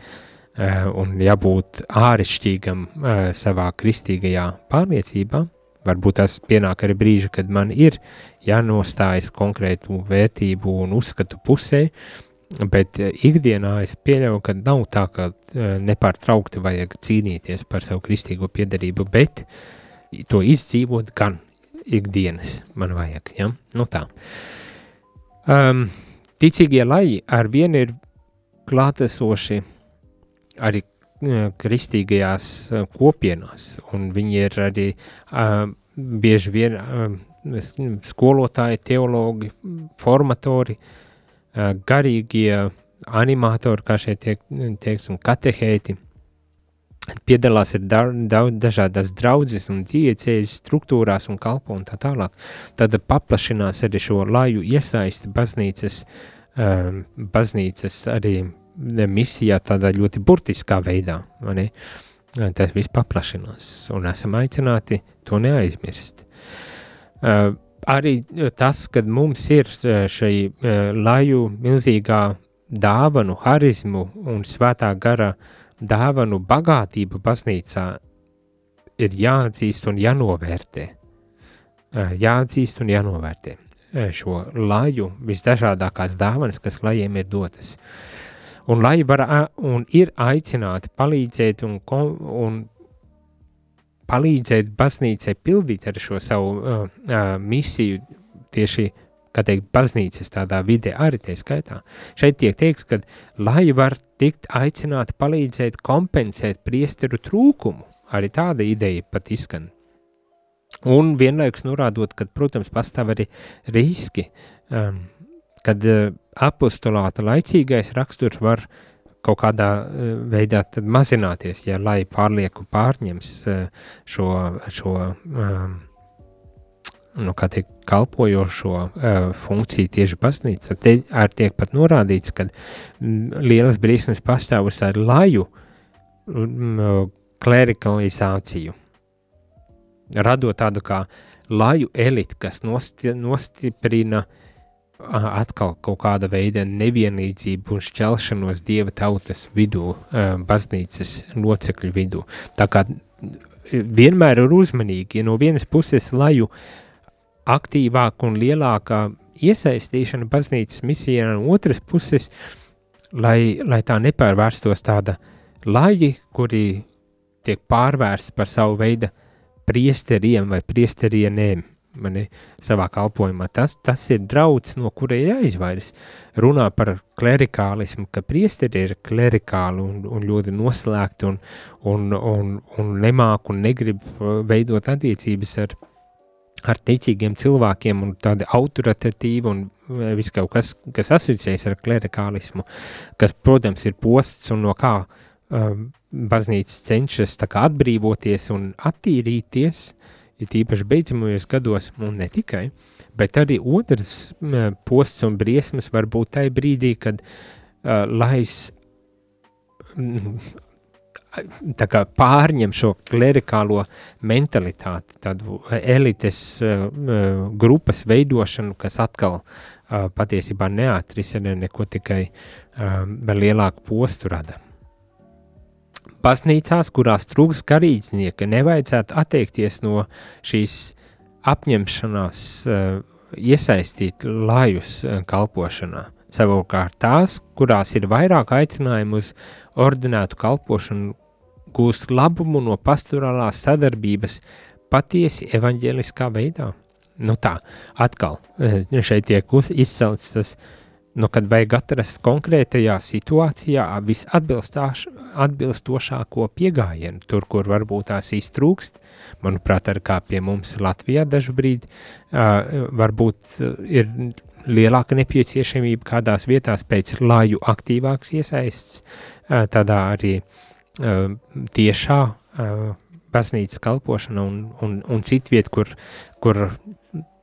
un jābūt āršķirīgam savā kristīgajā pārliecībā. Varbūt tas pienāk arī brīži, kad man ir jānostājas konkrētu vērtību un uzskatu pusē, uh, Bet eh, ikdienā es pieļauju, ka nav tā, ka eh, nepārtraukti vajag cīnīties par savu kristīgo piedarību, bet to izdzīvot gan ikdienas man vajag. Ja? Nu tā. Um, ticīgie lai ar vienu ir klātesoši arī uh, kristīgajās kopienās, un viņi ir arī uh, bieži vien uh, skolotāji, teologi, formatori, uh, garīgie animatori, kā šeit tiek, tieks, un katehēti, piedalās ir daudz dažādas draudzes un diecējas struktūrās un kalpo un tā tālāk. Tad paplašinās arī šo laju iesaisti baznīcas, um, baznīcas arī misijā tādā ļoti burtiskā veidā, vai Tas viss paplašinās un esam aicināti to neaizmirst. Uh, arī e, tas, kad mums ir e, šī e, laju milzīgā dāvanu, harizmu un svētā gara dāvanu bagātība baznīcā, ir jāatzīst un jānovērtē. Jāatzīst un jānovērtē šo laju visdažādākās dāvanas, kas lajiem ir dotas. Un lai var un ir aicināti palīdzēt un, un palīdzēt baznīcai pildīt ar šo savu uh, uh, misiju tieši, kā teikt, baznīcas tādā vidē arī tie skaitā. Šeit tiek teikts, ka lai var tikt aicināti palīdzēt kompensēt priesteru trūkumu, arī tāda ideja pat izskan. Un vienlaikus norādot, ka, protams, pastāv arī riski, um, kad uh, apostolāta laicīgais raksturs var uh, kaut kādā e, veidā mazināties, ja lai pārlieku pārņems e, šo, šo um, nu, kā tiek kalpojošo funkciju tieši baznīca. Te arī tiek pat norādīts, ka lielas brīsmes pastāv uz tādu laju klerikalizāciju, radot tādu kā laju elitu, kas nosti, nostiprina uh, atkal kaut kāda veida nevienlīdzību un šķelšanos dieva tautas vidū, baznīcas locekļu vidū. Tā kā vienmēr ir uzmanīgi, ja no vienas puses laju aktīvāka un lielākā iesaistīšana baznīcas misijā, no otras puses, lai, lai tā nepārvērstos tāda laji, kuri tiek pārvērsti par savu veidu priesteriem vai priesterienēm, mani, savā kalpošanā. Tas, tas ir draudz, no kura ir jāizvairās. Runā par klerikālismu, ka priesteri ir klerikāli un, un ļoti noslēgti un, un, un, un nemāk un negrib uh, veidot attiecības ar, ar ticīgiem cilvēkiem un tādi autoritatīvi un uh, viss kaut kas, kas asociējas ar klerikālismu, kas, protams, ir posts un no kā um, baznīca cenšas kā atbrīvoties un attīrīties, it īpaši beidzamajos gados, un ne tikai, bet arī otrs posts un briesmas var būt tajā brīdī, kad uh, lais kā pārņem šo klerikālo mentalitāti, tādu elites uh, grupas veidošanu, kas atkal uh, patiesībā neatrisina neko tikai uh, lielāku postu rada. Baznīcās, kurās trūks garīdznieka, nevajadzētu atteikties no šīs apņemšanās uh, iesaistīt lajus uh, kalpošanā. Savukārt tās, kurās ir vairāk aicinājumu uz ordinētu kalpošanu, gūst labumu no pastorālās sadarbības patiesi evaņģēliskā veidā. Nu tā, atkal uh, šeit tiek izcelts tas uh, nu, kad vajag atrast konkrētajā situācijā visatbilstošāko pieejamību, tur, kur varbūt tās iztrūkst. Manuprāt, arī kā pie mums Latvijā dažkārt uh, varbūt ir lielāka nepieciešamība kādās vietās pēc laju aktīvākas iesaists, uh, tādā arī uh, tiešā uh, baznīcas kalpošana un, un, un citviet, kur, kur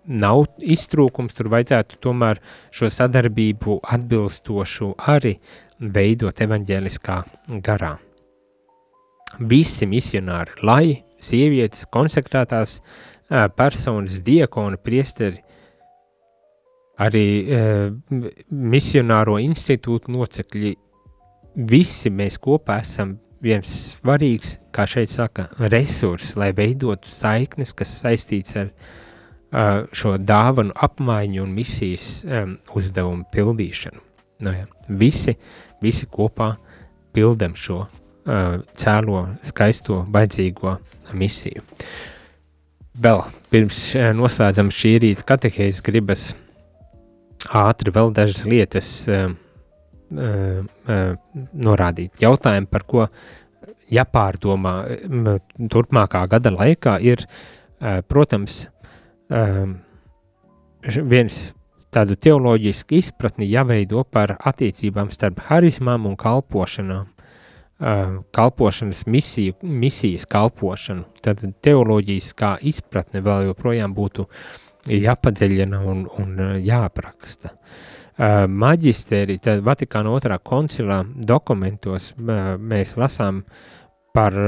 nav iztrūkums, tur vajadzētu tomēr šo sadarbību atbilstošu arī veidot evaņģēliskā garā. Visi misionāri, lai sievietes, konsekrētās personas, diekoni, priesteri, arī uh, misionāro institūtu locekļi, visi mēs kopā esam viens svarīgs, kā šeit saka, resurs, lai veidotu saiknes, kas saistīts ar uh, šo dāvanu apmaiņu un misijas um, uzdevumu pildīšanu. Nu, ja. visi, visi kopā pildam šo uh, cēlo, skaisto, baidzīgo misiju. Vēl pirms uh, noslēdzam šī rīta katehēzes gribas ātri vēl dažas lietas uh, uh, uh, norādīt. Jautājumi, par ko jāpārdomā turpmākā gada laikā, ir, uh, protams, uh, viens tādu teoloģisku izpratni jāveido par attiecībām starp harizmām un kalpošanām. Kalpošanas misiju, misijas kalpošanu, tad teoloģijas kā izpratne vēl joprojām būtu jāpadziļina un, un jāapraksta. Maģisteri, tad Vatikāna otrā koncilā dokumentos mēs lasām par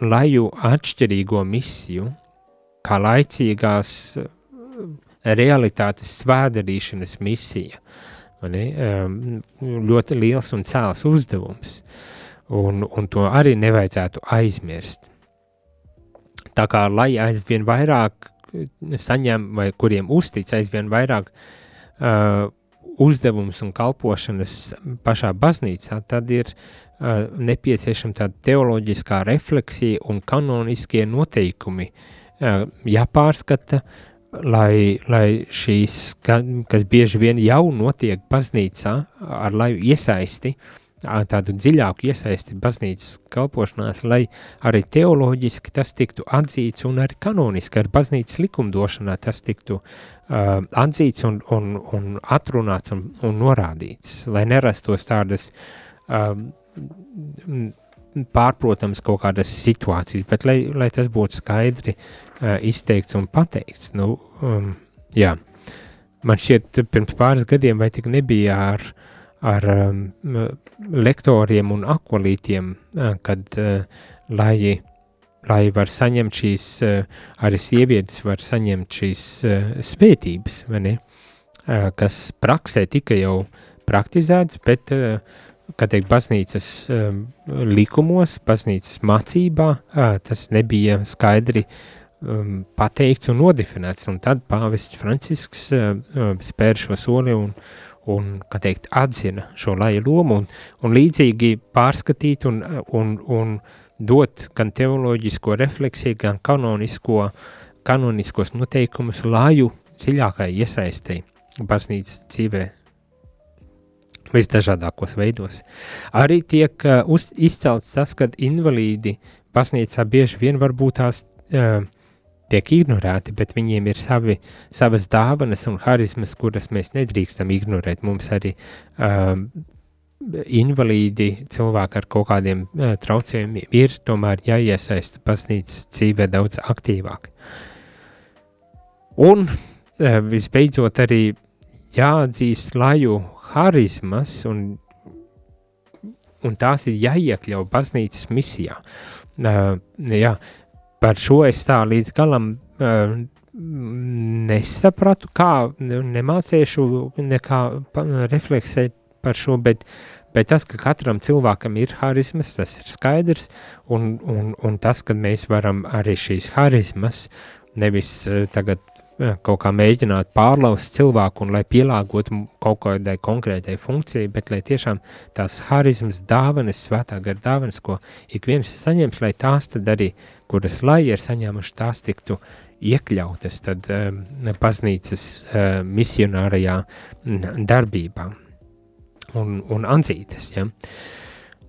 laju atšķirīgo misiju, kā laicīgās realitātes svēdarīšanas misija. Ļoti liels un cēls uzdevums. Un, un to arī nevajadzētu aizmirst. Tā kā lai aizvien vairāk saņem, vai kuriem uztic aizvien vairāk uh, uzdevums un kalpošanas pašā baznīcā, tad ir uh, nepieciešama tāda teoloģiskā refleksija un kanoniskie noteikumi uh, jāpārskata, lai, lai šīs, ka, kas bieži vien jau notiek baznīcā ar laju iesaisti, uh, tādu dziļāku iesaisti baznīcas kalpošanās, lai arī teoloģiski tas tiktu atzīts un arī kanoniski ar baznīcas likumdošanā tas tiktu uh, atzīts un, un, un atrunāts un, un norādīts, lai nerastos tādas um, pārprotams kaut kādas situācijas, bet lai, lai tas būtu skaidri uh, izteikts un pateikts. Nu, um, jā. Man šķiet, pirms pāris gadiem vai tik nebija ar ar um, lektoriem un akvalītiem, uh, kad uh, lai, lai var saņemt šīs, uh, arī sievietes var saņemt šīs uh, spētības, vai ne, uh, kas praksē tika jau praktizēts, bet, uh, kad teikt, baznīcas uh, likumos, baznīcas mācībā, uh, tas nebija skaidri um, pateikts un nodefinēts, un tad pāvests Francisks uh, spēr šo soli un, un, kā teikt, atzina šo laja lomu un, un līdzīgi pārskatīt un, un, un dot gan teoloģisko refleksiju, gan kanonisko, kanoniskos noteikumus laju dziļākai iesaistei baznīcas dzīvē visdažādākos veidos. Arī tiek uh, uz, izcelts tas, ka invalīdi baznīcā bieži vien varbūt tās uh, tiek ignorēti, bet viņiem ir savi, savas dāvanas un harizmas, kuras mēs nedrīkstam ignorēt. Mums arī um, invalīdi, cilvēki ar kaut kādiem uh, traucējumiem ir tomēr jāiesaista baznīcas dzīvē daudz aktīvāk. Un uh, visbeidzot arī jāatzīst laju harizmas un, un tās ir jāiekļau baznīcas misijā. Uh, jā, par šo es tā līdz galam uh, nesapratu, kā nemācīšu nekā refleksēt par šo, bet, bet tas, ka katram cilvēkam ir harizmas, tas ir skaidrs, un, un, un tas, ka mēs varam arī šīs harizmas nevis uh, tagad kaut kā mēģināt pārlaust cilvēku un lai pielāgotu kaut kādai konkrētai funkcijai, bet lai tiešām tās harizmas dāvanas, svētā gara dāvanas, ko ik viens saņems, lai tās tad arī, kuras lai ir saņēmuši, tās tiktu iekļautas tad um, baznīcas uh, misionārajā darbībā un, un atzītas, ja.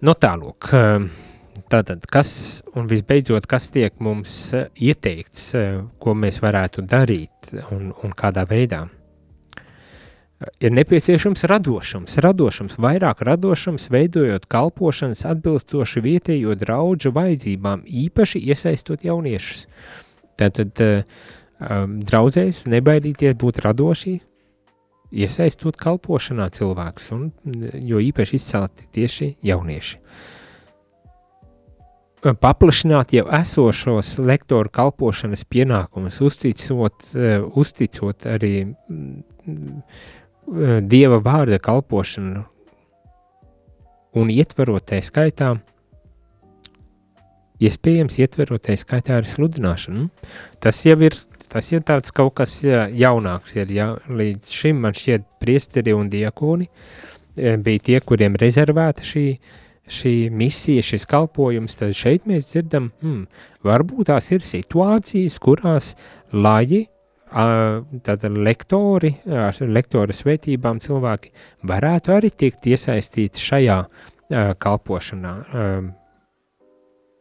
No nu, tālūk, uh, Tātad, kas un visbeidzot, kas tiek mums eh, ieteikts, eh, ko mēs varētu darīt un, un kādā veidā? Ir nepieciešams radošums, radošums, vairāk radošums, veidojot kalpošanas atbilstoši vietējo draudžu vajadzībām, īpaši iesaistot jauniešus. Tātad, um, draudzēs nebaidīties būt radoši, iesaistot kalpošanā cilvēkus, un jo īpaši izcelti tieši jaunieši. Paplašināt jau esošos lektoru kalpošanas pienākumus, uzticot, uzticot arī Dieva vārda kalpošanu un ietverot tai skaitā, iespējams ietverot tai skaitā arī sludināšanu. Tas jau ir Tas ir tāds kaut kas jaunāks. Ir, ja, līdz šim man šķiet priesteri un diakoni bija tie, kuriem rezervēta šī, šī misija, šis kalpojums, tad šeit mēs dzirdam, hmm, varbūt tās ir situācijas, kurās laji, tātad lektori, ar lektora svētībām cilvēki varētu arī tikt iesaistīti šajā kalpošanā,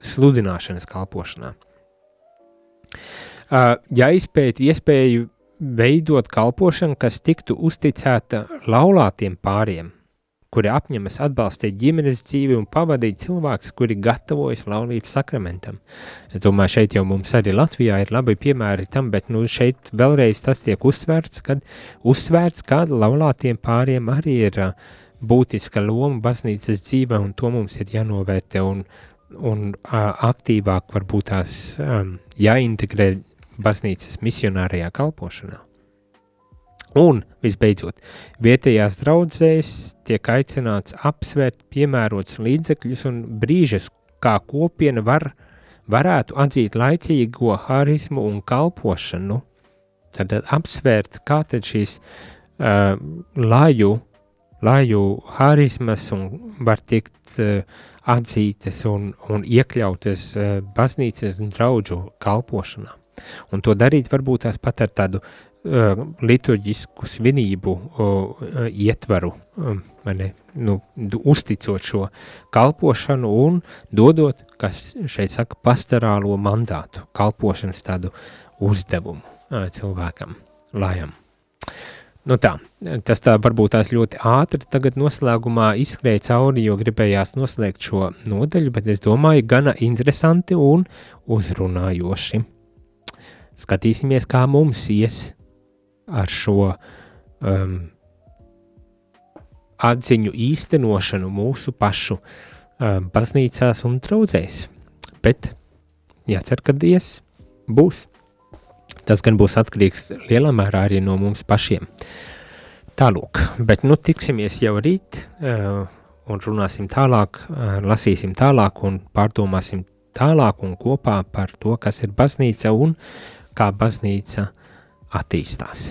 sludināšanas kalpošanā. Uh, jāizpēta iespēju veidot kalpošanu, kas tiktu uzticēta laulātiem pāriem, kuri apņemas atbalstīt ģimenes dzīvi un pavadīt cilvēkus, kuri gatavojas laulības sakramentam. Es domāju, šeit jau mums arī Latvijā ir labi piemēri tam, bet nu, šeit vēlreiz tas tiek uzsvērts, kad uzsvērts, ka laulātiem pāriem arī ir būtiska loma baznīcas dzīvē, un to mums ir jānovērtē un, un aktīvāk varbūt tās jāintegrē baznīcas misionārajā kalpošanā. Un, visbeidzot, vietējās draudzēs tiek aicināts apsvērt piemērots līdzekļus un brīžus, kā kopiena var, varētu atzīt laicīgo harismu un kalpošanu, tad apsvērt, kā tad šīs uh, laju, laju harismas un var tikt uh, atzītas un, un iekļautas uh, baznīcas un draudžu kalpošanā. Un to darīt varbūt tās pat ar tādu liturģisku svinību ietvaru, ne, nu, uzticot šo kalpošanu un dodot, kas šeit saka, pastorālo mandātu, kalpošanas tādu uzdevumu cilvēkam, lajam. Nu tā, tas tā varbūt tās ļoti ātri tagad noslēgumā izskrēja cauri, jo gribējās noslēgt šo nodaļu, bet es domāju, gana interesanti un uzrunājoši. Skatīsimies, kā mums ies ar šo um, atziņu īstenošanu mūsu pašu um, baznīcās un draudzēs. Bet jācer, ka Dievs būs. Tas gan būs atkarīgs lielā mērā arī no mums pašiem. Tālūk, bet nu tiksimies jau rīt uh, un runāsim tālāk, uh, lasīsim tālāk un pārdomāsim tālāk un kopā par to, kas ir baznīca un kā baznīca attīstās.